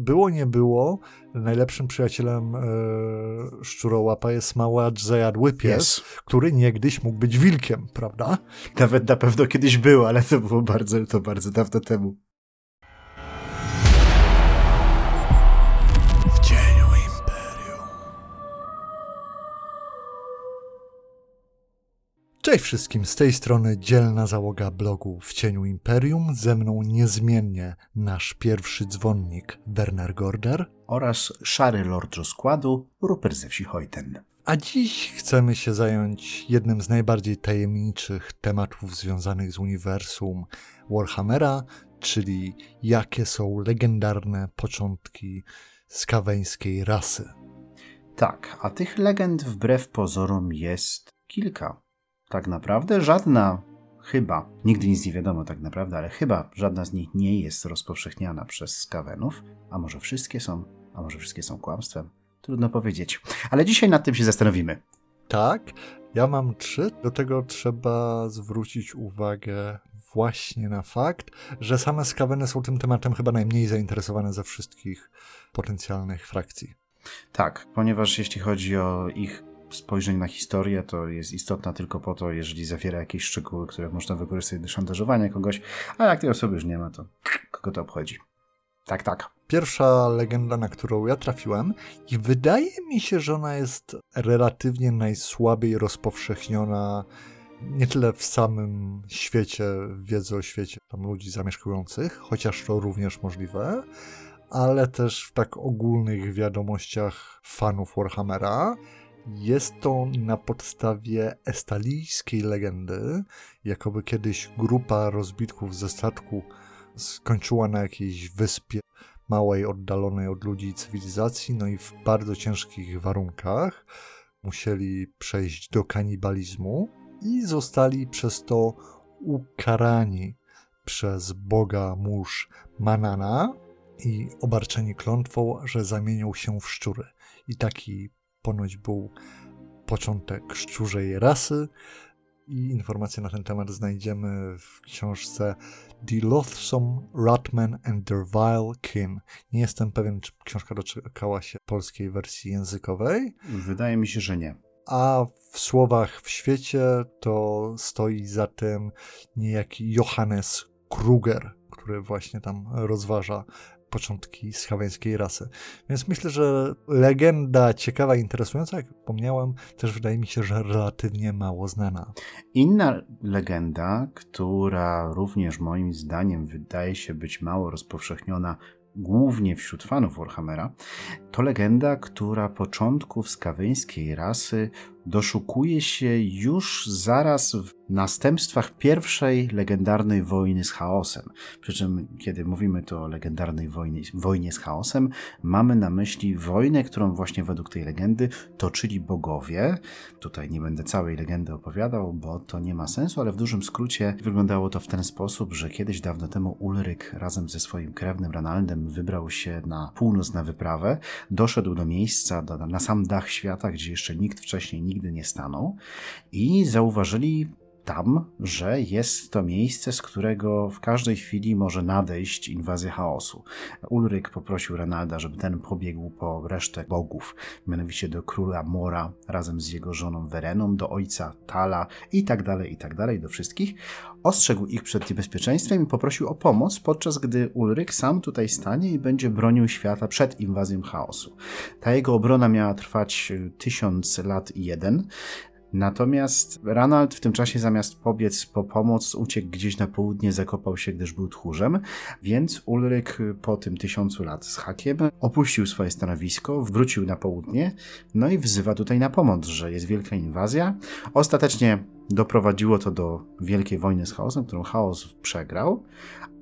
było nie było, najlepszym przyjacielem e, szczurołapa jest mała zajadły pies, yes. który niegdyś mógł być wilkiem, prawda? Nawet na pewno kiedyś był, ale to było bardzo, to bardzo dawno temu. Cześć wszystkim, z tej strony dzielna załoga blogu W Cieniu Imperium, ze mną niezmiennie nasz pierwszy dzwonnik Werner Gorder oraz szary lord rozkładu Rupert ze wsi Hojten. A dziś chcemy się zająć jednym z najbardziej tajemniczych tematów związanych z uniwersum Warhammera, czyli jakie są legendarne początki skaweńskiej rasy. Tak, a tych legend wbrew pozorom jest kilka tak naprawdę żadna, chyba, nigdy nic nie wiadomo tak naprawdę, ale chyba żadna z nich nie jest rozpowszechniana przez skawenów, a może wszystkie są, a może wszystkie są kłamstwem. Trudno powiedzieć. Ale dzisiaj nad tym się zastanowimy. Tak, ja mam trzy. Do tego trzeba zwrócić uwagę właśnie na fakt, że same skaweny są tym tematem chyba najmniej zainteresowane ze wszystkich potencjalnych frakcji. Tak, ponieważ jeśli chodzi o ich spojrzeń na historię to jest istotna tylko po to, jeżeli zawiera jakieś szczegóły, które można wykorzystać do szantażowania kogoś, a jak tej osoby już nie ma, to kogo to obchodzi. Tak, tak. Pierwsza legenda, na którą ja trafiłem, i wydaje mi się, że ona jest relatywnie najsłabiej rozpowszechniona nie tyle w samym świecie, wiedzy o świecie tam ludzi zamieszkujących, chociaż to również możliwe, ale też w tak ogólnych wiadomościach fanów Warhammera, jest to na podstawie estalijskiej legendy, jakoby kiedyś grupa rozbitków ze statku skończyła na jakiejś wyspie małej, oddalonej od ludzi cywilizacji, no i w bardzo ciężkich warunkach musieli przejść do kanibalizmu i zostali przez to ukarani przez boga mórz Manana i obarczeni klątwą, że zamienią się w szczury. I taki ponoć był początek szczurzej rasy i informacje na ten temat znajdziemy w książce The Loathsome Ratman and Their Vile Kin. Nie jestem pewien, czy książka doczekała się polskiej wersji językowej. Wydaje mi się, że nie. A w słowach w świecie to stoi za tym niejaki Johannes Kruger, który właśnie tam rozważa początki schaweńskiej rasy. Więc myślę, że legenda ciekawa i interesująca, jak wspomniałem, też wydaje mi się, że relatywnie mało znana. Inna legenda, która również moim zdaniem wydaje się być mało rozpowszechniona głównie wśród fanów Warhammera, to legenda, która początków skawyńskiej rasy doszukuje się już zaraz w następstwach pierwszej legendarnej wojny z chaosem. Przy czym, kiedy mówimy tu o legendarnej wojnie, wojnie z chaosem, mamy na myśli wojnę, którą właśnie według tej legendy toczyli bogowie. Tutaj nie będę całej legendy opowiadał, bo to nie ma sensu, ale w dużym skrócie wyglądało to w ten sposób, że kiedyś dawno temu Ulryk razem ze swoim krewnym Ranaldem wybrał się na północ na wyprawę, doszedł do miejsca, na sam dach świata, gdzie jeszcze nikt wcześniej nigdy nie stanął i zauważyli tam, że jest to miejsce, z którego w każdej chwili może nadejść inwazja chaosu. Ulryk poprosił Renalda, żeby ten pobiegł po resztę bogów, mianowicie do króla Mora razem z jego żoną Wereną, do ojca Tala i tak dalej, i tak dalej, do wszystkich. Ostrzegł ich przed niebezpieczeństwem i poprosił o pomoc, podczas gdy Ulryk sam tutaj stanie i będzie bronił świata przed inwazją chaosu. Ta jego obrona miała trwać tysiąc lat i jeden. Natomiast Ranald w tym czasie zamiast pobiec po pomoc uciekł gdzieś na południe, zakopał się, gdyż był tchórzem, więc Ulryk po tym tysiącu lat z hakiem opuścił swoje stanowisko, wrócił na południe, no i wzywa tutaj na pomoc, że jest wielka inwazja. Ostatecznie doprowadziło to do wielkiej wojny z chaosem, którą chaos przegrał,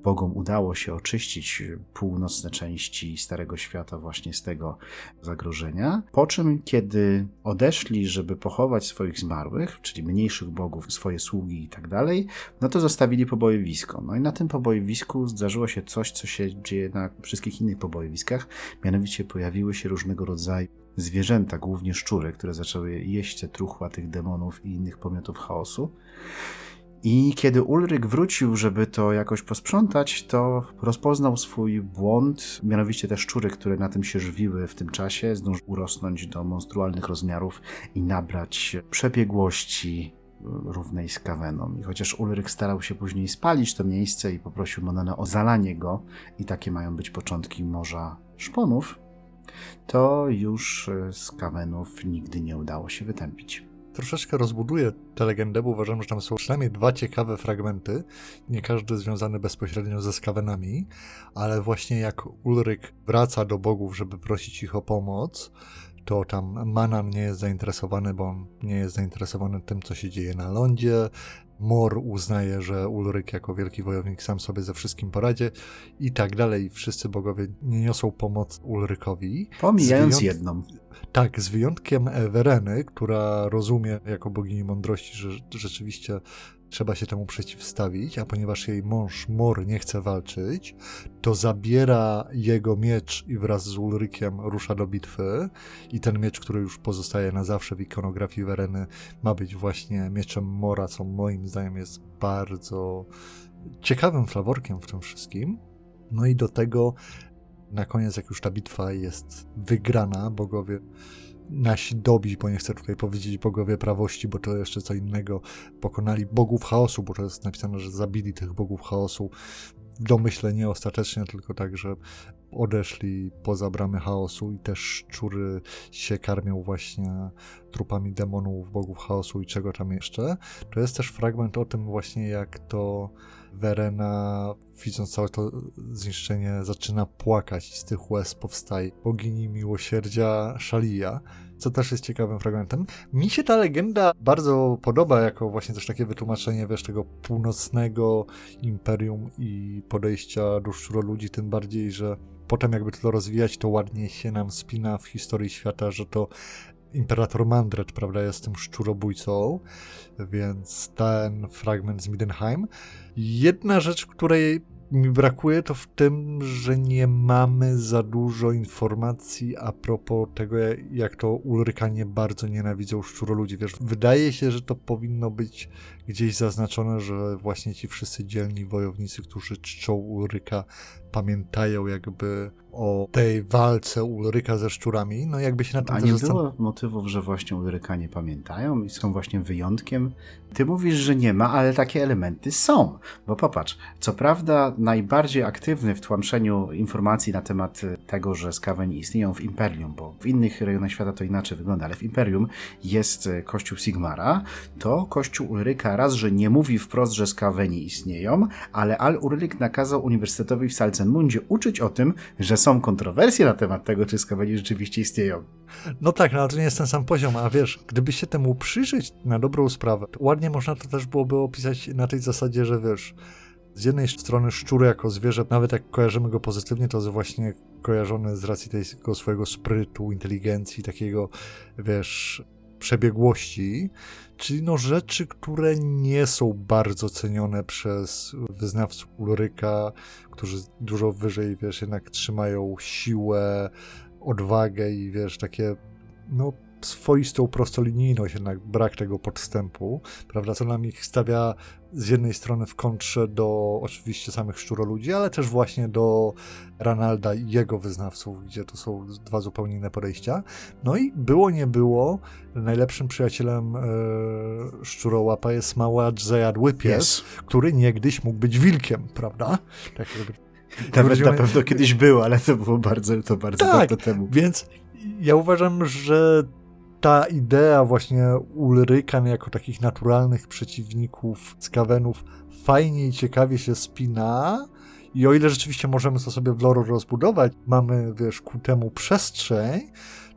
Bogom udało się oczyścić północne części Starego Świata właśnie z tego zagrożenia. Po czym, kiedy odeszli, żeby pochować swoich zmarłych, czyli mniejszych bogów, swoje sługi i tak dalej, no to zostawili pobojowisko. No i na tym pobojowisku zdarzyło się coś, co się dzieje na wszystkich innych pobojowiskach, mianowicie pojawiły się różnego rodzaju zwierzęta, głównie szczury, które zaczęły jeść te truchła tych demonów i innych pomiotów chaosu. I kiedy Ulryk wrócił, żeby to jakoś posprzątać, to rozpoznał swój błąd. Mianowicie te szczury, które na tym się żywiły w tym czasie, zdążyły urosnąć do monstrualnych rozmiarów i nabrać przebiegłości równej z Kaweną. I chociaż Ulryk starał się później spalić to miejsce i poprosił Monanę o zalanie go, i takie mają być początki Morza Szponów, to już z Kawenów nigdy nie udało się wytępić troszeczkę rozbuduję tę legendę, bo uważam, że tam są przynajmniej dwa ciekawe fragmenty, nie każdy związany bezpośrednio ze skawenami, ale właśnie jak Ulryk wraca do bogów, żeby prosić ich o pomoc, to tam Manan nie jest zainteresowany, bo on nie jest zainteresowany tym, co się dzieje na lądzie. Mor uznaje, że Ulryk jako wielki wojownik sam sobie ze wszystkim poradzi i tak dalej. Wszyscy bogowie nie niosą pomoc Ulrykowi. Pomijając jedną. Tak, z wyjątkiem Wereny, która rozumie jako bogini mądrości, że rzeczywiście trzeba się temu przeciwstawić, a ponieważ jej mąż Mor nie chce walczyć, to zabiera jego miecz i wraz z Ulrykiem rusza do bitwy i ten miecz, który już pozostaje na zawsze w ikonografii Wereny, ma być właśnie mieczem Mora, co moim zdaniem jest bardzo ciekawym flaworkiem w tym wszystkim. No i do tego na koniec, jak już ta bitwa jest wygrana, bogowie nasi dobi, bo nie chcę tutaj powiedzieć bogowie prawości, bo to jeszcze co innego, pokonali bogów chaosu, bo to jest napisane, że zabili tych bogów chaosu w domyśle nie ostatecznie, tylko tak, że odeszli poza bramy chaosu i też szczury się karmią właśnie trupami demonów, bogów chaosu i czego tam jeszcze. To jest też fragment o tym właśnie, jak to Verena, widząc całe to zniszczenie, zaczyna płakać i z tych łez powstaje bogini miłosierdzia Shalia, co też jest ciekawym fragmentem. Mi się ta legenda bardzo podoba, jako właśnie też takie wytłumaczenie, wiesz, tego północnego imperium i podejścia do szczuroludzi, tym bardziej, że potem jakby to rozwijać, to ładnie się nam spina w historii świata, że to imperator Mandret, prawda, jest tym szczurobójcą, więc ten fragment z Midenheim. Jedna rzecz, której mi brakuje, to w tym, że nie mamy za dużo informacji a propos tego, jak to Ulrykanie bardzo nienawidzą szczuroludzi. Wiesz, wydaje się, że to powinno być gdzieś zaznaczone, że właśnie ci wszyscy dzielni wojownicy, którzy czczą Ulryka, pamiętają jakby o tej walce Ulryka ze szczurami, no jakby się na tym A nie było motywów, że właśnie Ulryka nie pamiętają i są właśnie wyjątkiem? Ty mówisz, że nie ma, ale takie elementy są. Bo popatrz, co prawda najbardziej aktywny w tłamszeniu informacji na temat tego, że skaweni istnieją w Imperium, bo w innych rejonach świata to inaczej wygląda, ale w Imperium jest kościół Sigmara, to kościół Ulryka raz, że nie mówi wprost, że skaweni istnieją, ale Al-Urlik nakazał Uniwersytetowi w Salzenmundzie uczyć o tym, że są kontrowersje na temat tego, czy skaweni rzeczywiście istnieją. No tak, no ale to nie jest ten sam poziom, a wiesz, gdyby się temu przyjrzeć na dobrą sprawę, ładnie można to też byłoby opisać na tej zasadzie, że wiesz, z jednej strony szczur jako zwierzę, nawet jak kojarzymy go pozytywnie, to jest właśnie kojarzony z racji tego swojego sprytu, inteligencji, takiego, wiesz, przebiegłości, czyli no rzeczy, które nie są bardzo cenione przez wyznawców Ulryka, którzy dużo wyżej, wiesz, jednak trzymają siłę, odwagę i wiesz, takie no swoistą prostolinijność, jednak brak tego podstępu, prawda, co nam ich stawia z jednej strony w kontrze do oczywiście samych szczuroludzi, ale też właśnie do Ranalda i jego wyznawców, gdzie to są dwa zupełnie inne podejścia. No i było nie było, najlepszym przyjacielem e, szczurołapa jest mały zajadły pies, yes. który niegdyś mógł być wilkiem, prawda? Tak jakby nawet na pewno kiedyś był, ale to było bardzo, to bardzo tak, dawno temu. Więc ja uważam, że ta idea właśnie Ulrykan jako takich naturalnych przeciwników Skawenów fajnie i ciekawie się spina. I o ile rzeczywiście możemy to sobie w lore rozbudować, mamy, wiesz, ku temu przestrzeń,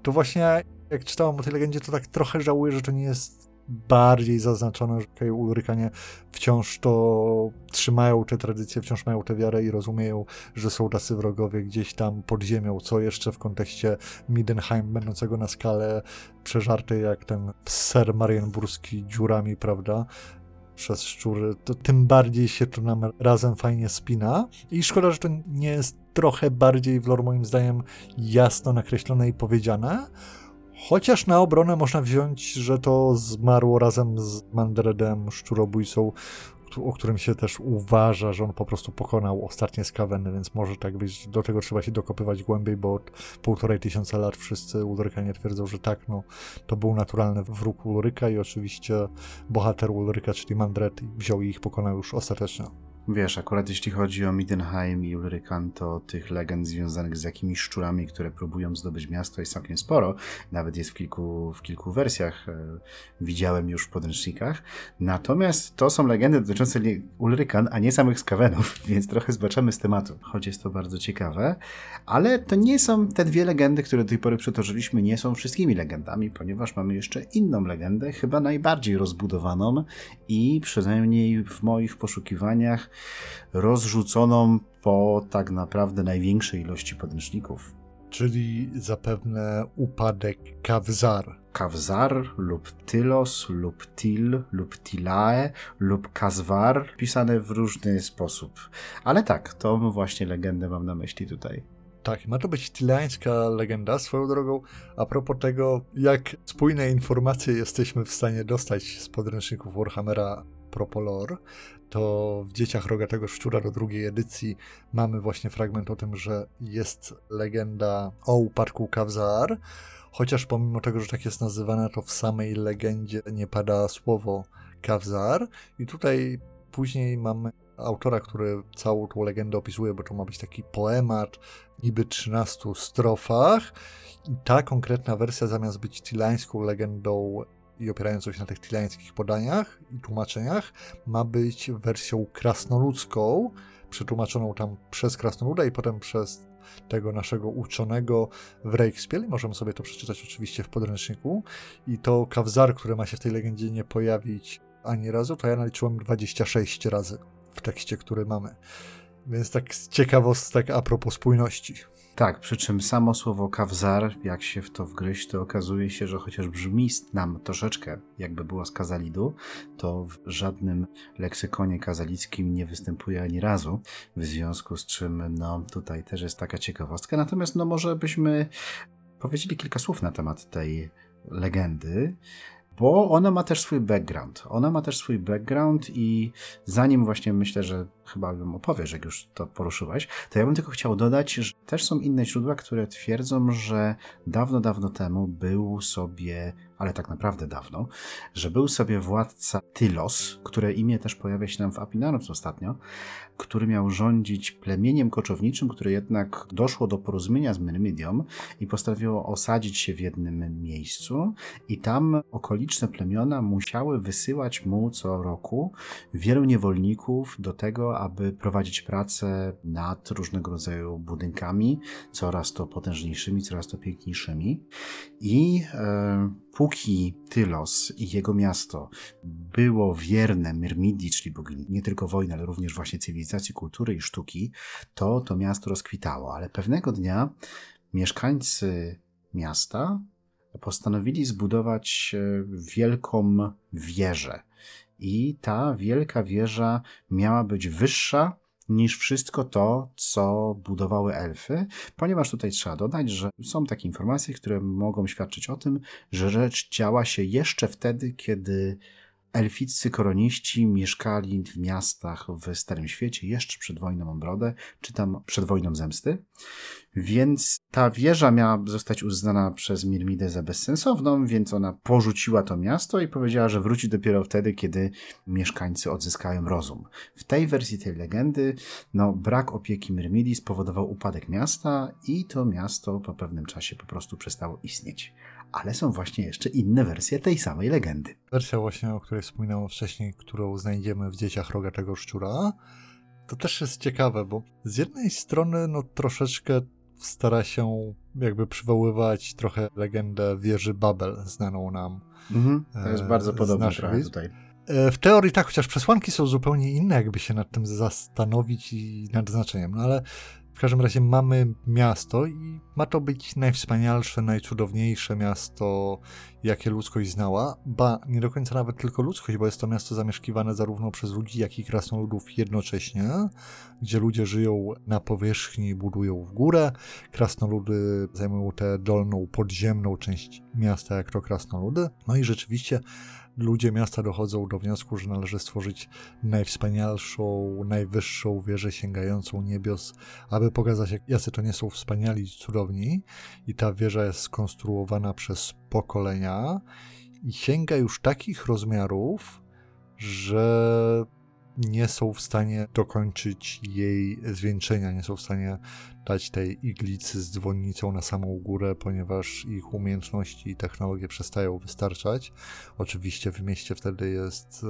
to właśnie jak czytałem o tej legendzie, to tak trochę żałuję, że to nie jest bardziej zaznaczone, że okay, Ulrykanie wciąż to trzymają te tradycje, wciąż mają tę wiarę i rozumieją, że są tacy wrogowie gdzieś tam pod ziemią, co jeszcze w kontekście Midenheim będącego na skalę przeżartej jak ten ser marienburski dziurami, prawda? przez szczury, to tym bardziej się to nam razem fajnie spina. I szkoda, że to nie jest trochę bardziej w lore moim zdaniem jasno nakreślone i powiedziane, Chociaż na obronę można wziąć, że to zmarło razem z Mandredem, szczurobójcą, o którym się też uważa, że on po prostu pokonał ostatnie skaweny, więc może tak być. Do tego trzeba się dokopywać głębiej, bo od półtorej tysiąca lat wszyscy Ulrykanie twierdzą, że tak, no to był naturalny wróg Ulryka i oczywiście bohater Ulryka, czyli Mandred, wziął i ich pokonał już ostatecznie. Wiesz, akurat jeśli chodzi o Midenheim i Ulrykan, to tych legend związanych z jakimiś szczurami, które próbują zdobyć miasto jest całkiem sporo. Nawet jest w kilku, w kilku wersjach, e, widziałem już w podręcznikach. Natomiast to są legendy dotyczące Ulrykan, a nie samych skawenów, więc trochę zbaczamy z tematu, choć jest to bardzo ciekawe. Ale to nie są te dwie legendy, które do tej pory przytoczyliśmy, nie są wszystkimi legendami, ponieważ mamy jeszcze inną legendę, chyba najbardziej rozbudowaną i przynajmniej w moich poszukiwaniach rozrzuconą po tak naprawdę największej ilości podręczników. Czyli zapewne upadek Kawzar. Kawzar lub Tylos lub Til lub Tilae lub Kazwar pisane w różny sposób. Ale tak, to właśnie legendę mam na myśli tutaj. Tak, ma to być tilańska legenda. Swoją drogą, a propos tego, jak spójne informacje jesteśmy w stanie dostać z podręczników Warhammera Propolor, to w Dzieciach Rogatego Szczura do drugiej edycji mamy właśnie fragment o tym, że jest legenda o upadku Kawzar, chociaż pomimo tego, że tak jest nazywana, to w samej legendzie nie pada słowo Kawzar. I tutaj później mamy autora, który całą tą legendę opisuje, bo to ma być taki poemat niby 13 strofach. I ta konkretna wersja zamiast być tilańską legendą i opierającą się na tych tylańskich podaniach i tłumaczeniach, ma być wersją krasnoludzką, przetłumaczoną tam przez krasnoluda i potem przez tego naszego uczonego w Reichspiel. Możemy sobie to przeczytać oczywiście w podręczniku. I to kawzar, które ma się w tej legendzie nie pojawić ani razu, to ja naliczyłem 26 razy w tekście, który mamy. Więc tak z ciekawostek a propos spójności. Tak, przy czym samo słowo kawzar, jak się w to wgryźć, to okazuje się, że chociaż brzmi nam troszeczkę jakby było z kazalidu, to w żadnym leksykonie kazalickim nie występuje ani razu, w związku z czym no tutaj też jest taka ciekawostka. Natomiast no może byśmy powiedzieli kilka słów na temat tej legendy bo ona ma też swój background. Ona ma też swój background i zanim właśnie myślę, że chyba bym opowiesz, jak już to poruszyłeś, to ja bym tylko chciał dodać, że też są inne źródła, które twierdzą, że dawno, dawno temu był sobie, ale tak naprawdę dawno, że był sobie władca Tylos, które imię też pojawia się nam w Apinarus ostatnio, który miał rządzić plemieniem koczowniczym, które jednak doszło do porozumienia z Myrmidią i postanowiło osadzić się w jednym miejscu i tam okoliczne plemiona musiały wysyłać mu co roku wielu niewolników do tego, aby prowadzić pracę nad różnego rodzaju budynkami, coraz to potężniejszymi, coraz to piękniejszymi. I e, póki Tylos i jego miasto było wierne Myrmidii, czyli bogini nie tylko wojny, ale również właśnie cywilizacji, kultury i sztuki, to to miasto rozkwitało. Ale pewnego dnia mieszkańcy miasta postanowili zbudować e, wielką wieżę i ta wielka wieża miała być wyższa niż wszystko to, co budowały elfy, ponieważ tutaj trzeba dodać, że są takie informacje, które mogą świadczyć o tym, że rzecz działa się jeszcze wtedy, kiedy elficcy koroniści mieszkali w miastach w Starym Świecie jeszcze przed wojną o Brodę, czy tam przed wojną Zemsty. Więc ta wieża miała zostać uznana przez Mirmidę za bezsensowną, więc ona porzuciła to miasto i powiedziała, że wróci dopiero wtedy, kiedy mieszkańcy odzyskają rozum. W tej wersji tej legendy, no, brak opieki Myrmidii spowodował upadek miasta i to miasto po pewnym czasie po prostu przestało istnieć ale są właśnie jeszcze inne wersje tej samej legendy. Wersja właśnie, o której wspominałem wcześniej, którą znajdziemy w Dzieciach Rogatego Szczura, to też jest ciekawe, bo z jednej strony no troszeczkę stara się jakby przywoływać trochę legendę wieży Babel, znaną nam. Mhm, to jest bardzo podobne tutaj. E, w teorii tak, chociaż przesłanki są zupełnie inne, jakby się nad tym zastanowić i nad znaczeniem, no ale w każdym razie mamy miasto i Ma to być najwspanialsze, najcudowniejsze miasto, jakie ludzkość znała. Ba, nie do końca nawet tylko ludzkość, bo jest to miasto zamieszkiwane zarówno przez ludzi, jak i krasnoludów jednocześnie, gdzie ludzie żyją na powierzchni, budują w górę. Krasnoludy zajmują tę dolną, podziemną część miasta, jak to krasnoludy. No i rzeczywiście ludzie miasta dochodzą do wniosku, że należy stworzyć najwspanialszą, najwyższą wieżę sięgającą niebios, aby pokazać, jak jacy to nie są wspaniali, cudowni. I ta wieża jest skonstruowana przez pokolenia i sięga już takich rozmiarów, że nie są w stanie dokończyć jej zwieńczenia, nie są w stanie dać tej iglicy z dzwonnicą na samą górę, ponieważ ich umiejętności i technologie przestają wystarczać. Oczywiście w mieście wtedy jest, e,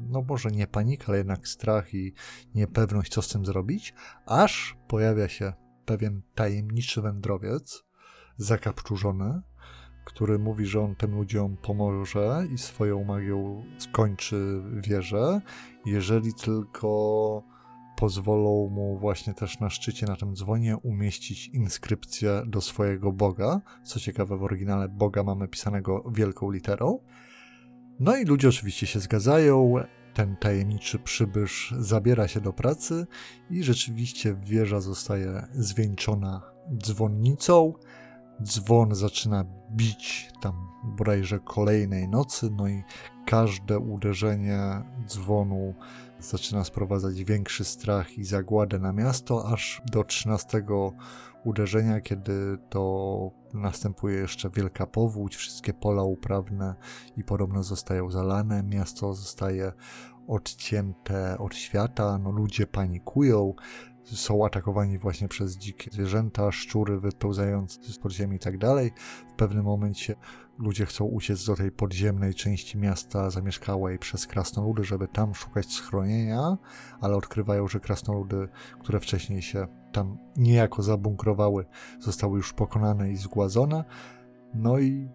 no może nie panika, ale jednak strach i niepewność, co z tym zrobić, aż pojawia się pewien tajemniczy wędrowiec, zakapturzony, który mówi, że on tym ludziom pomoże i swoją magią skończy wieżę, jeżeli tylko pozwolą mu właśnie też na szczycie, na tym dzwonie umieścić inskrypcję do swojego Boga. Co ciekawe, w oryginale Boga mamy pisanego wielką literą. No i ludzie oczywiście się zgadzają. Ten tajemniczy przybysz zabiera się do pracy i rzeczywiście wieża zostaje zwieńczona dzwonnicą. Dzwon zaczyna bić tam bodajże kolejnej nocy, no i każde uderzenie dzwonu zaczyna sprowadzać większy strach i zagładę na miasto, aż do 13 uderzenia, kiedy to następuje jeszcze wielka powódź, wszystkie pola uprawne i podobno zostają zalane, miasto zostaje odcięte od świata, no ludzie panikują, są atakowani właśnie przez dzikie zwierzęta, szczury wypełzające z podziemi i tak dalej. W pewnym momencie ludzie chcą uciec do tej podziemnej części miasta zamieszkałej przez krasnoludy, żeby tam szukać schronienia, ale odkrywają, że krasnoludy, które wcześniej się tam niejako zabunkrowały, zostały już pokonane i zgładzone. No i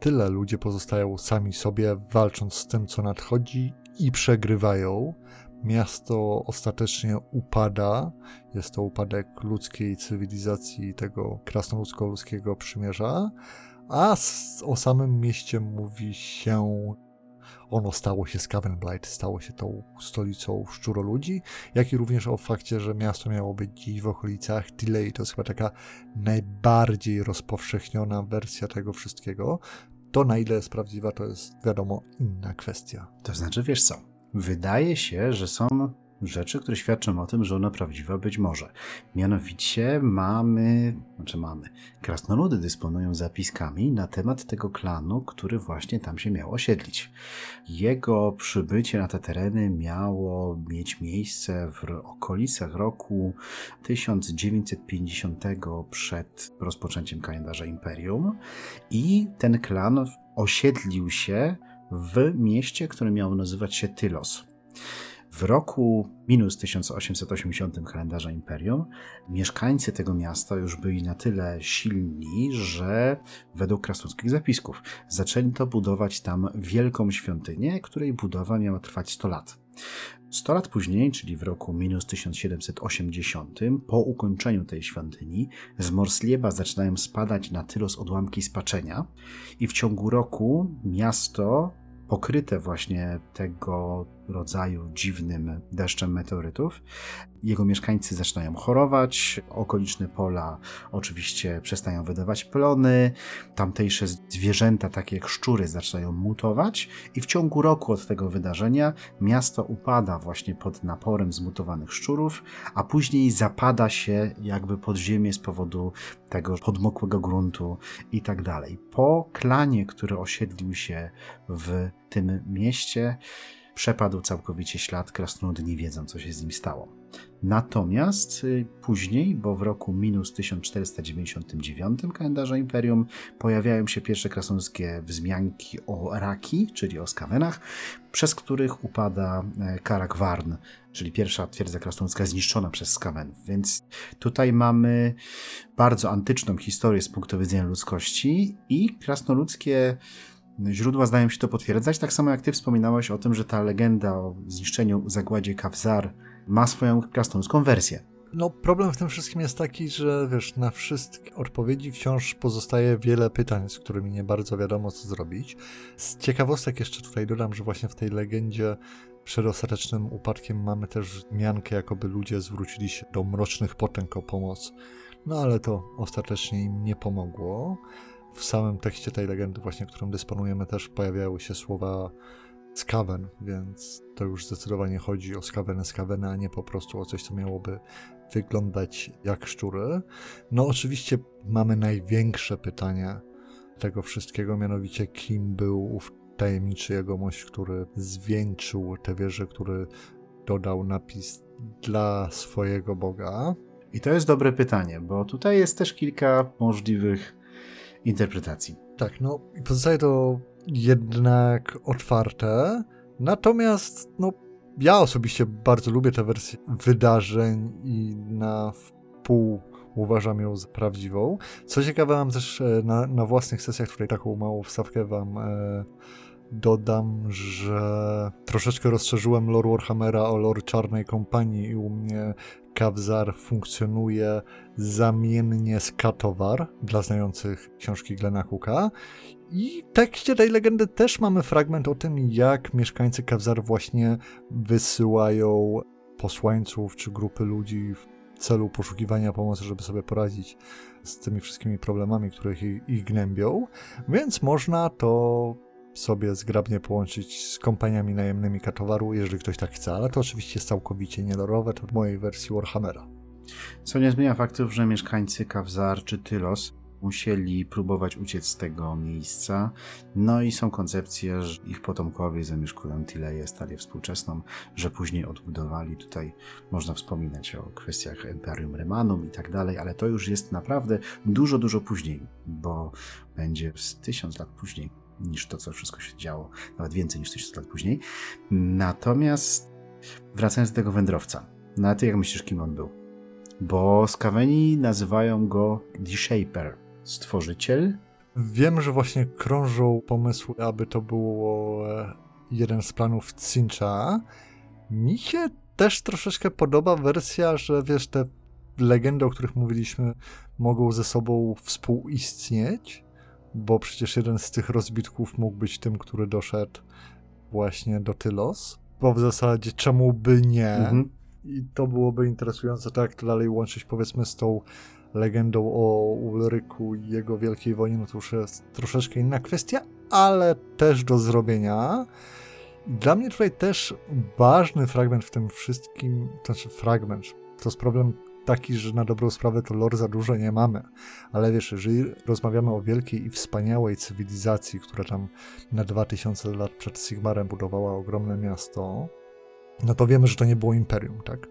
tyle. Ludzie pozostają sami sobie, walcząc z tym, co nadchodzi i przegrywają. Miasto ostatecznie upada. Jest to upadek ludzkiej cywilizacji, tego krasnoludzko-ludzkiego przymierza a o samym mieście mówi się ono stało się Skavenblight, stało się tą stolicą szczuroludzi, jak i również o fakcie, że miasto miało być dziś w okolicach Delay. To jest chyba taka najbardziej rozpowszechniona wersja tego wszystkiego. To na ile jest prawdziwa, to jest wiadomo inna kwestia. To znaczy, wiesz co, wydaje się, że są rzeczy, które świadczą o tym, że ona prawdziwa być może. Mianowicie mamy, znaczy mamy, krasnoludy dysponują zapiskami na temat tego klanu, który właśnie tam się miał osiedlić. Jego przybycie na te tereny miało mieć miejsce w okolicach roku 1950 przed rozpoczęciem kalendarza Imperium i ten klan osiedlił się w mieście, które miało nazywać się Tylos. W roku minus 1880 kalendarza Imperium mieszkańcy tego miasta już byli na tyle silni, że według krasnoludzkich zapisków zaczęli to budować tam wielką świątynię, której budowa miała trwać 100 lat. 100 lat później, czyli w roku minus 1780, po ukończeniu tej świątyni, z Morslieba zaczynają spadać na Tylos odłamki spaczenia i w ciągu roku miasto pokryte właśnie tego rodzaju dziwnym deszczem meteorytów. Jego mieszkańcy zaczynają chorować, okoliczne pola oczywiście przestają wydawać plony, tamtejsze zwierzęta, takie jak szczury, zaczynają mutować, i w ciągu roku od tego wydarzenia miasto upada właśnie pod naporem zmutowanych szczurów, a później zapada się jakby pod ziemię z powodu tego podmokłego gruntu i tak dalej. Po klanie, który osiedlił się w tym mieście, przepadł całkowicie ślad, krasnoludy nie wiedzą, co się z nim stało. Natomiast y, później, bo w roku minus 1499 kalendarza Imperium pojawiają się pierwsze krasnoludzkie wzmianki o Raki, czyli o Skawenach, przez których upada e, Karak Warn, czyli pierwsza twierdza krasnoludzka zniszczona przez Skawenów. Więc tutaj mamy bardzo antyczną historię z punktu widzenia ludzkości i krasnoludzkie Źródła zdają się to potwierdzać, tak samo jak ty wspominałeś o tym, że ta legenda o zniszczeniu zagładzie Kawzar ma swoją krasnoludzką wersję. No, problem w tym wszystkim jest taki, że wiesz, na wszystkie odpowiedzi wciąż pozostaje wiele pytań, z którymi nie bardzo wiadomo, co zrobić. Z ciekawostek jeszcze tutaj dodam, że właśnie w tej legendzie przed ostatecznym upadkiem mamy też miankę, jakoby ludzie zwrócili się do mrocznych potęg o pomoc. No ale to ostatecznie im nie pomogło. W samym tekście tej legendy, właśnie którym dysponujemy, też pojawiały się słowa Skaven, więc to już zdecydowanie chodzi o Skaveny Skaveny, a nie po prostu o coś, co miałoby wyglądać jak szczury. No oczywiście mamy największe pytanie tego wszystkiego, mianowicie kim był ów tajemniczy jegomość, który zwieńczył tę wieżę, który dodał napis dla swojego Boga. I to jest dobre pytanie, bo tutaj jest też kilka możliwych interpretacji. Tak, no i pozostaje to jednak otwarte. Natomiast, no, ja osobiście bardzo lubię tę wersję wydarzeń i na wpół uważam ją za prawdziwą. Co ciekawe, mam też e, na, na własnych sesjach tutaj taką małą wstawkę wam e, dodam, że troszeczkę rozszerzyłem lore Warhammera o lore Czarnej Kompanii i u mnie Kawzar funkcjonuje zamiennie z Katowar dla znających książki Glena Cooka. I w tekście tej legendy też mamy fragment o tym, jak mieszkańcy Kawzar właśnie wysyłają posłańców czy grupy ludzi w celu poszukiwania pomocy, żeby sobie poradzić z tymi wszystkimi problemami, które ich, ich gnębią. Więc można to sobie zgrabnie połączyć z kompaniami najemnymi Katowaru, jeżeli ktoś tak chce, ale to oczywiście jest całkowicie nielorowe, to w mojej wersji Warhammera. Co nie zmienia faktów, że mieszkańcy Kawzar czy Tylos musieli próbować uciec z tego miejsca. No i są koncepcje, że ich potomkowie zamieszkują Tileję, stalię współczesną, że później odbudowali. Tutaj można wspominać o kwestiach Imperium Remanum i tak dalej, ale to już jest naprawdę dużo, dużo później, bo będzie z tysiąc lat później niż to, co wszystko się działo, nawet więcej niż tysiąc lat później. Natomiast wracając do tego wędrowca, no a ty jak myślisz, kim on był? Bo Skaweni nazywają go The Shaper, stworzyciel. Wiem, że właśnie krążą pomysły, aby to było e, jeden z planów Cincha. Mi się też troszeczkę podoba wersja, że wiesz, te legendy, o których mówiliśmy, mogą ze sobą współistnieć, bo przecież jeden z tych rozbitków mógł być tym, który doszedł właśnie do Tylos. Bo w zasadzie czemu by nie? Mhm. I to byłoby interesujące, tak dalej łączyć powiedzmy z tą legendą o Ulryku i jego wielkiej wojnie, no to już jest troszeczkę inna kwestia, ale też do zrobienia. Dla mnie tutaj też ważny fragment w tym wszystkim, to znaczy fragment, to jest problem taki, że na dobrą sprawę to lore za dużo nie mamy. Ale wiesz, jeżeli rozmawiamy o wielkiej i wspaniałej cywilizacji, która tam na 2000 lat przed Sigmarem budowała ogromne miasto, no to wiemy, że to nie było imperium, tak?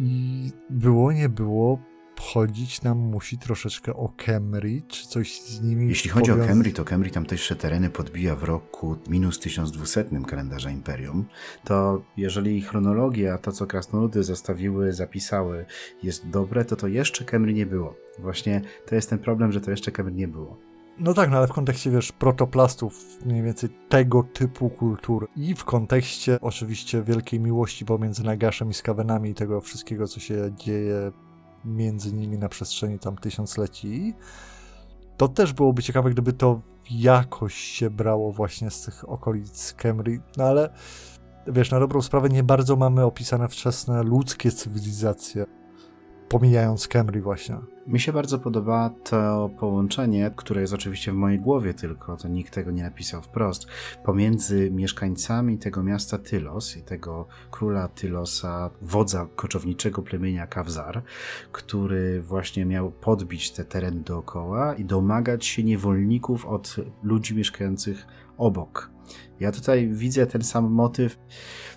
I było, nie było, chodzić nam musi troszeczkę o Kemri, czy coś z nimi Jeśli chodzi o Kemri, to Kemri tamtejsze tereny podbija w roku minus 1200 kalendarza Imperium. To jeżeli chronologia, to co krasnoludy zostawiły, zapisały jest dobre, to to jeszcze Kemri nie było. Właśnie to jest ten problem, że to jeszcze Kemri nie było. No tak, no ale w kontekście, wiesz, protoplastów, mniej więcej tego typu kultur i w kontekście oczywiście wielkiej miłości pomiędzy Nagaszem i Skavenami i tego wszystkiego, co się dzieje między nimi na przestrzeni tam tysiącleci. To też byłoby ciekawe, gdyby to jakoś się brało właśnie z tych okolic Kemri, no ale wiesz, na dobrą sprawę nie bardzo mamy opisane wczesne ludzkie cywilizacje pomijając Camry właśnie. Mi się bardzo podoba to połączenie, które jest oczywiście w mojej głowie tylko, to nikt tego nie napisał wprost, pomiędzy mieszkańcami tego miasta Tylos i tego króla Tylosa, wodza koczowniczego plemienia Kawzar, który właśnie miał podbić te tereny dookoła i domagać się niewolników od ludzi mieszkających obok. Ja tutaj widzę ten sam motyw,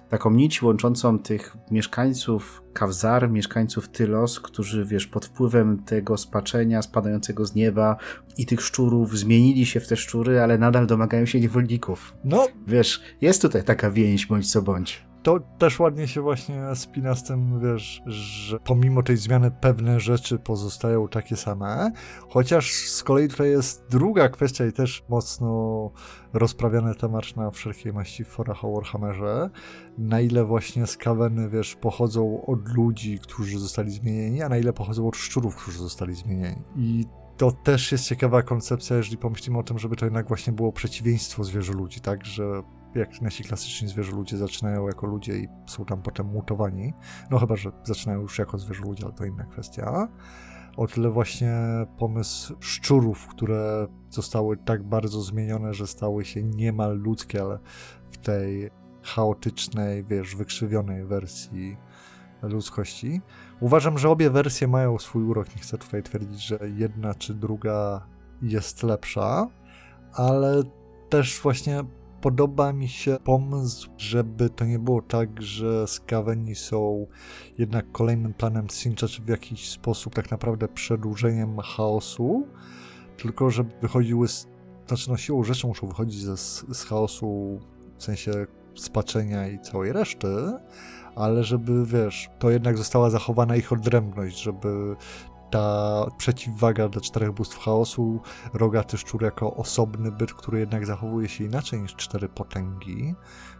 taką nić łączącą tych mieszkańców Kawzar, mieszkańców Tylos, którzy, wiesz, pod wpływem tego spaczenia spadającego z nieba i tych szczurów zmienili się w te szczury, ale nadal domagają się niewolników. No. Wiesz, jest tutaj taka więź, bądź co bądź. To też ładnie się właśnie spina z tym, wiesz, że pomimo tej zmiany pewne rzeczy pozostają takie same, chociaż z kolei tutaj jest druga kwestia i też mocno rozprawiany temat na wszelkiej maści forach o Warhammerze, na ile właśnie skaweny, wiesz, pochodzą od ludzi, którzy zostali zmienieni, a na ile pochodzą od szczurów, którzy zostali zmienieni. I to też jest ciekawa koncepcja, jeżeli pomyślimy o tym, żeby to jednak właśnie było przeciwieństwo zwierzę ludzi, tak, że jak nasi klasyczni zwierzę ludzie zaczynają jako ludzie i są tam potem mutowani, no chyba, że zaczynają już jako zwierzę ludzie, ale to inna kwestia. O tyle właśnie pomysł szczurów, które zostały tak bardzo zmienione, że stały się niemal ludzkie, ale w tej chaotycznej, wiesz, wykrzywionej wersji ludzkości. Uważam, że obie wersje mają swój urok. Nie chcę tutaj twierdzić, że jedna czy druga jest lepsza, ale też właśnie podoba mi się pomysł, żeby to nie było tak, że skaweni są jednak kolejnym planem Sincha, czy w jakiś sposób tak naprawdę przedłużeniem chaosu, tylko żeby wychodziły z, znaczy no siłą rzeczy muszą wychodzić ze, z chaosu w sensie spaczenia i całej reszty, ale żeby, wiesz, to jednak została zachowana ich odrębność, żeby ta przeciwwaga dla czterech bóstw chaosu, rogaty szczur jako osobny byt, który jednak zachowuje się inaczej niż cztery potęgi,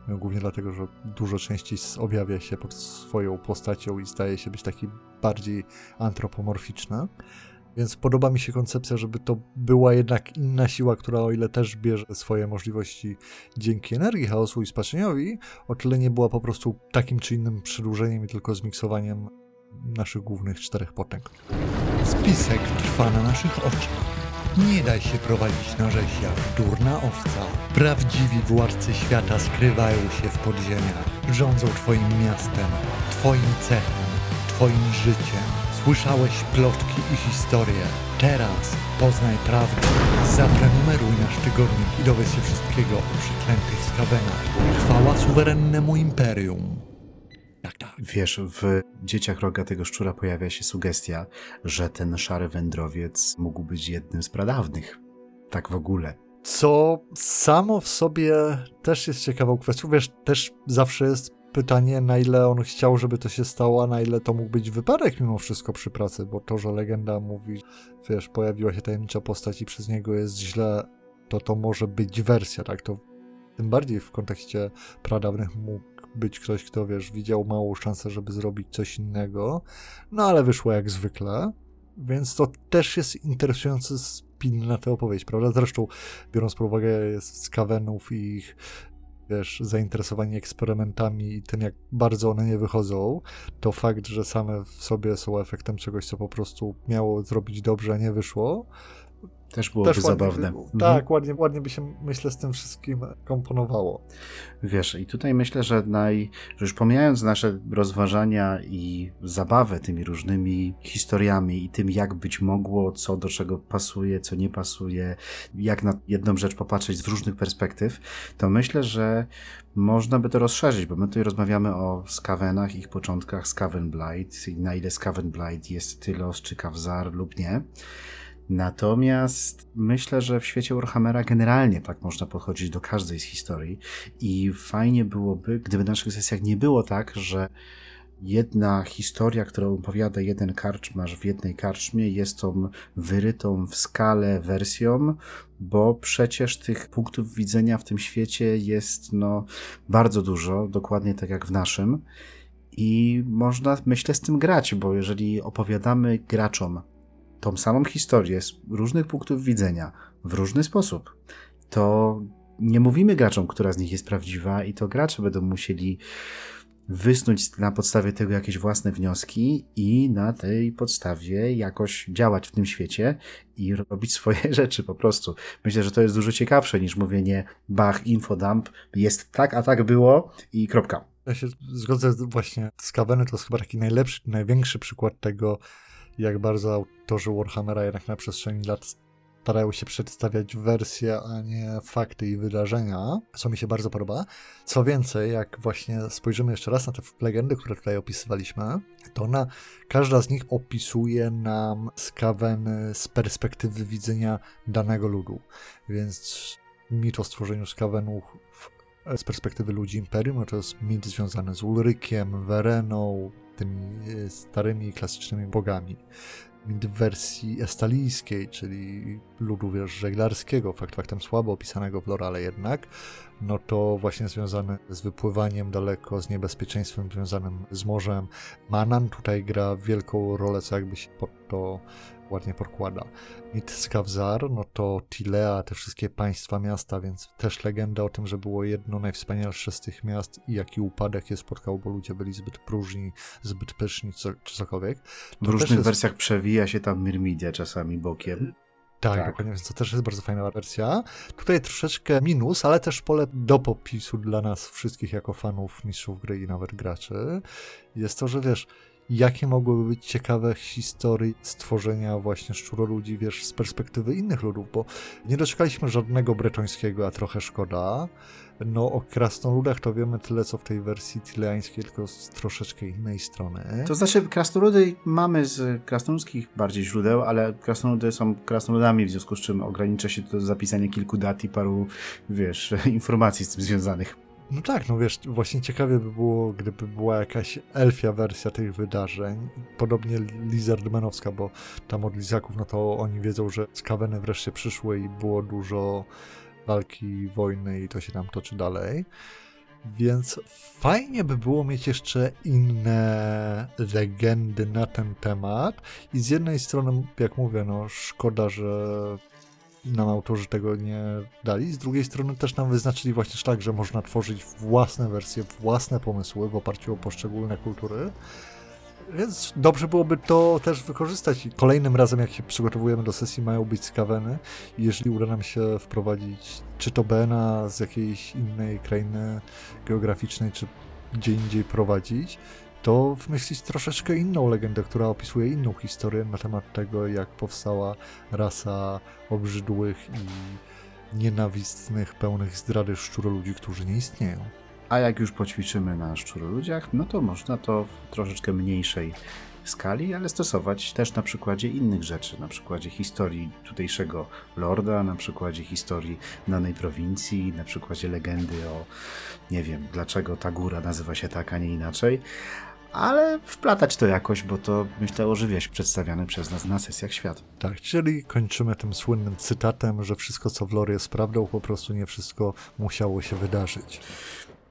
no, głównie dlatego, że dużo częściej objawia się pod swoją postacią i staje się być taki bardziej antropomorficzny. Więc podoba mi się koncepcja, żeby to była jednak inna siła, która o ile też bierze swoje możliwości dzięki energii chaosu i spaczeniowi, o tyle nie była po prostu takim czy innym przedłużeniem i tylko zmiksowaniem naszych głównych czterech potęg. Spisek trwa na naszych oczach. Nie daj się prowadzić na rzeź jak durna owca. Prawdziwi władcy świata skrywają się w podziemiach. Rządzą twoim miastem, twoim cechem, twoim życiem. Słyszałeś plotki i historie. Teraz poznaj prawdę. Zaprenumeruj nasz tygodnik i dowiedz się wszystkiego o przeklętych skawenach. Chwała suwerennemu imperium. Tak, tak. Wiesz, w dzieciach rogatego szczura pojawia się sugestia, że ten szary wędrowiec mógł być jednym z pradawnych. Tak w ogóle. Co samo w sobie też jest ciekawą kwestią. Wiesz, też zawsze jest pytanie, na ile on chciał, żeby to się stało, a na ile to mógł być wypadek mimo wszystko przy pracy, bo to, że legenda mówi, wiesz, pojawiła się tajemnicza postać i przez niego jest źle, to to może być wersja, tak? To tym bardziej w kontekście pradawnych mógł być ktoś, kto, wiesz, widział małą szansę, żeby zrobić coś innego, no ale wyszło jak zwykle, więc to też jest interesujący spin na tę opowieść, prawda? Zresztą, biorąc pod uwagę skawenów i ich wiesz, zainteresowani eksperymentami i tym, jak bardzo one nie wychodzą, to fakt, że same w sobie są efektem czegoś, co po prostu miało zrobić dobrze, a nie wyszło, też byłoby też zabawne. Mhm. Tak, ładnie, ładnie by się, myślę, z tym wszystkim komponowało. Wiesz, i tutaj myślę, że, naj, że już pomijając nasze rozważania i zabawę tymi różnymi historiami i tym, jak być mogło, co do czego pasuje, co nie pasuje, jak na jedną rzecz popatrzeć z różnych perspektyw, to myślę, że można by to rozszerzyć, bo my tutaj rozmawiamy o skawenach, ich początkach, Skaven Blight i na ile Skaven Blight jest Tylos czy Kawzar lub nie. Natomiast myślę, że w świecie Warhammera generalnie tak można podchodzić do każdej z historii i fajnie byłoby, gdyby w naszych sesjach nie było tak, że jedna historia, którą opowiada jeden karczmarz w jednej karczmie, jest tą wyrytą w skale wersją, bo przecież tych punktów widzenia w tym świecie jest no bardzo dużo, dokładnie tak jak w naszym. I można, myślę, z tym grać, bo jeżeli opowiadamy graczom tą samą historię z różnych punktów widzenia w różny sposób, to nie mówimy graczom, która z nich jest prawdziwa, i to gracze będą musieli wysnuć na podstawie tego jakieś własne wnioski i na tej podstawie jakoś działać w tym świecie i robić swoje rzeczy po prostu. Myślę, że to jest dużo ciekawsze niż mówienie bach, infodump, jest tak, a tak było i kropka. Ja się zgodzę właśnie z Kaweny, to jest chyba taki najlepszy, największy przykład tego, jak bardzo autorzy Warhammera jednak na przestrzeni lat starają się przedstawiać wersje, a nie fakty i wydarzenia, co mi się bardzo podoba. Co więcej, jak właśnie spojrzymy jeszcze raz na te legendy, które tutaj opisywaliśmy, to ona, każda z nich opisuje nam skaweny z perspektywy widzenia danego ludu. Więc mit o stworzeniu skawenów z perspektywy ludzi Imperium, to jest mit związany z Ulrykiem, Wereną, tymi e, starymi, klasycznymi bogami. W wersji estalijskiej, czyli ludu wiesz, żeglarskiego, fakt faktem słabo opisanego w lore, ale jednak, no to właśnie związane z wypływaniem daleko, z niebezpieczeństwem związanym z morzem. Manan tutaj gra wielką rolę, co jakby się pod to ładnie podkłada. Mit Skawzar, no to Tilea, te wszystkie państwa, miasta, więc też legenda o tym, że było jedno najwspanialsze z tych miast i jaki upadek je spotkał, bo ludzie byli zbyt próżni, zbyt pyszni, co, czy cokolwiek. To w różnych jest... wersjach przewija się tam Myrmidia czasami bokiem. Tak, tak, dokładnie, więc to też jest bardzo fajna wersja. Tutaj troszeczkę minus, ale też pole do popisu dla nas wszystkich jako fanów mistrzów gry i nawet graczy. Jest to, że wiesz, jakie mogłyby być ciekawe historie stworzenia właśnie szczuroludzi, wiesz, z perspektywy innych ludów, bo nie doczekaliśmy żadnego bretońskiego, a trochę szkoda. No o krasnoludach to wiemy tyle, co w tej wersji tileańskiej, tylko z troszeczkę innej strony. To znaczy krasnoludy mamy z krasnoludzkich bardziej źródeł, ale krasnoludy są krasnoludami, w związku z czym ogranicza się to do zapisania kilku dat i paru, wiesz, informacji z tym związanych. No tak, no wiesz, właśnie ciekawie by było, gdyby była jakaś elfia wersja tych wydarzeń, podobnie Lizardmanowska, bo tam od Lizaków, no to oni wiedzą, że skaweny wreszcie przyszły i było dużo walki, wojny i to się tam toczy dalej. Więc fajnie by było mieć jeszcze inne legendy na ten temat. I z jednej strony, jak mówię, no szkoda, że nam autorzy tego nie dali. Z drugiej strony też nam wyznaczyli właśnie szlak, że można tworzyć własne wersje, własne pomysły w oparciu o poszczególne kultury. Więc dobrze byłoby to też wykorzystać. I kolejnym razem, jak się przygotowujemy do sesji, mają być skaweny. Jeżeli uda nam się wprowadzić czy to Bena z jakiejś innej krainy geograficznej, czy gdzie indziej prowadzić, to wymyślić troszeczkę inną legendę, która opisuje inną historię na temat tego, jak powstała rasa obrzydłych i nienawistnych, pełnych zdrady szczuroludzi, którzy nie istnieją. A jak już poćwiczymy na szczuroludziach, no to można to w troszeczkę mniejszej skali, ale stosować też na przykładzie innych rzeczy, na przykładzie historii tutejszego lorda, na przykładzie historii danej prowincji, na przykładzie legendy o, nie wiem, dlaczego ta góra nazywa się tak, a nie inaczej, ale wplatać to jakoś, bo to myślę ożywiać przedstawiany przez nas na sesjach świat. Tak, czyli kończymy tym słynnym cytatem, że wszystko co w lore jest prawdą, po prostu nie wszystko musiało się wydarzyć.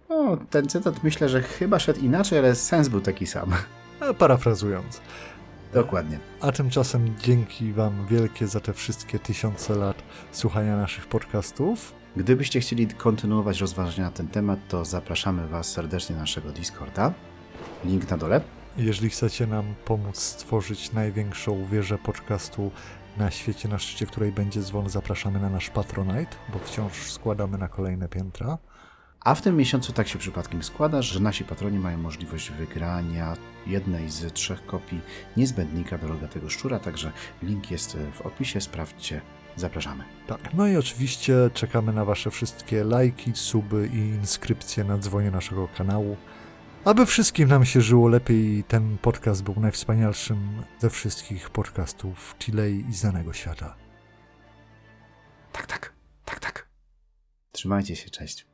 No, ten cytat myślę, że chyba szedł inaczej, ale sens był taki sam. Parafrazując. Dokładnie. A tymczasem dzięki Wam wielkie za te wszystkie tysiące lat słuchania naszych podcastów. Gdybyście chcieli kontynuować rozważania na ten temat, to zapraszamy Was serdecznie na naszego Discorda. Link na dole. Jeżeli chcecie nam pomóc stworzyć największą wieżę podcastu na świecie, na szczycie której będzie dzwon, zapraszamy na nasz Patronite, bo wciąż składamy na kolejne piętra. A w tym miesiącu tak się przypadkiem składa, że nasi patroni mają możliwość wygrania jednej z trzech kopii niezbędnika do rogatego szczura, także link jest w opisie, sprawdźcie. Zapraszamy. Tak, no i oczywiście czekamy na Wasze wszystkie lajki, suby i inskrypcje na dzwonie naszego kanału. Aby wszystkim nam się żyło lepiej, ten podcast był najwspanialszym ze wszystkich podcastów Chilei i znanego świata. Tak, tak, tak, tak. Trzymajcie się, cześć.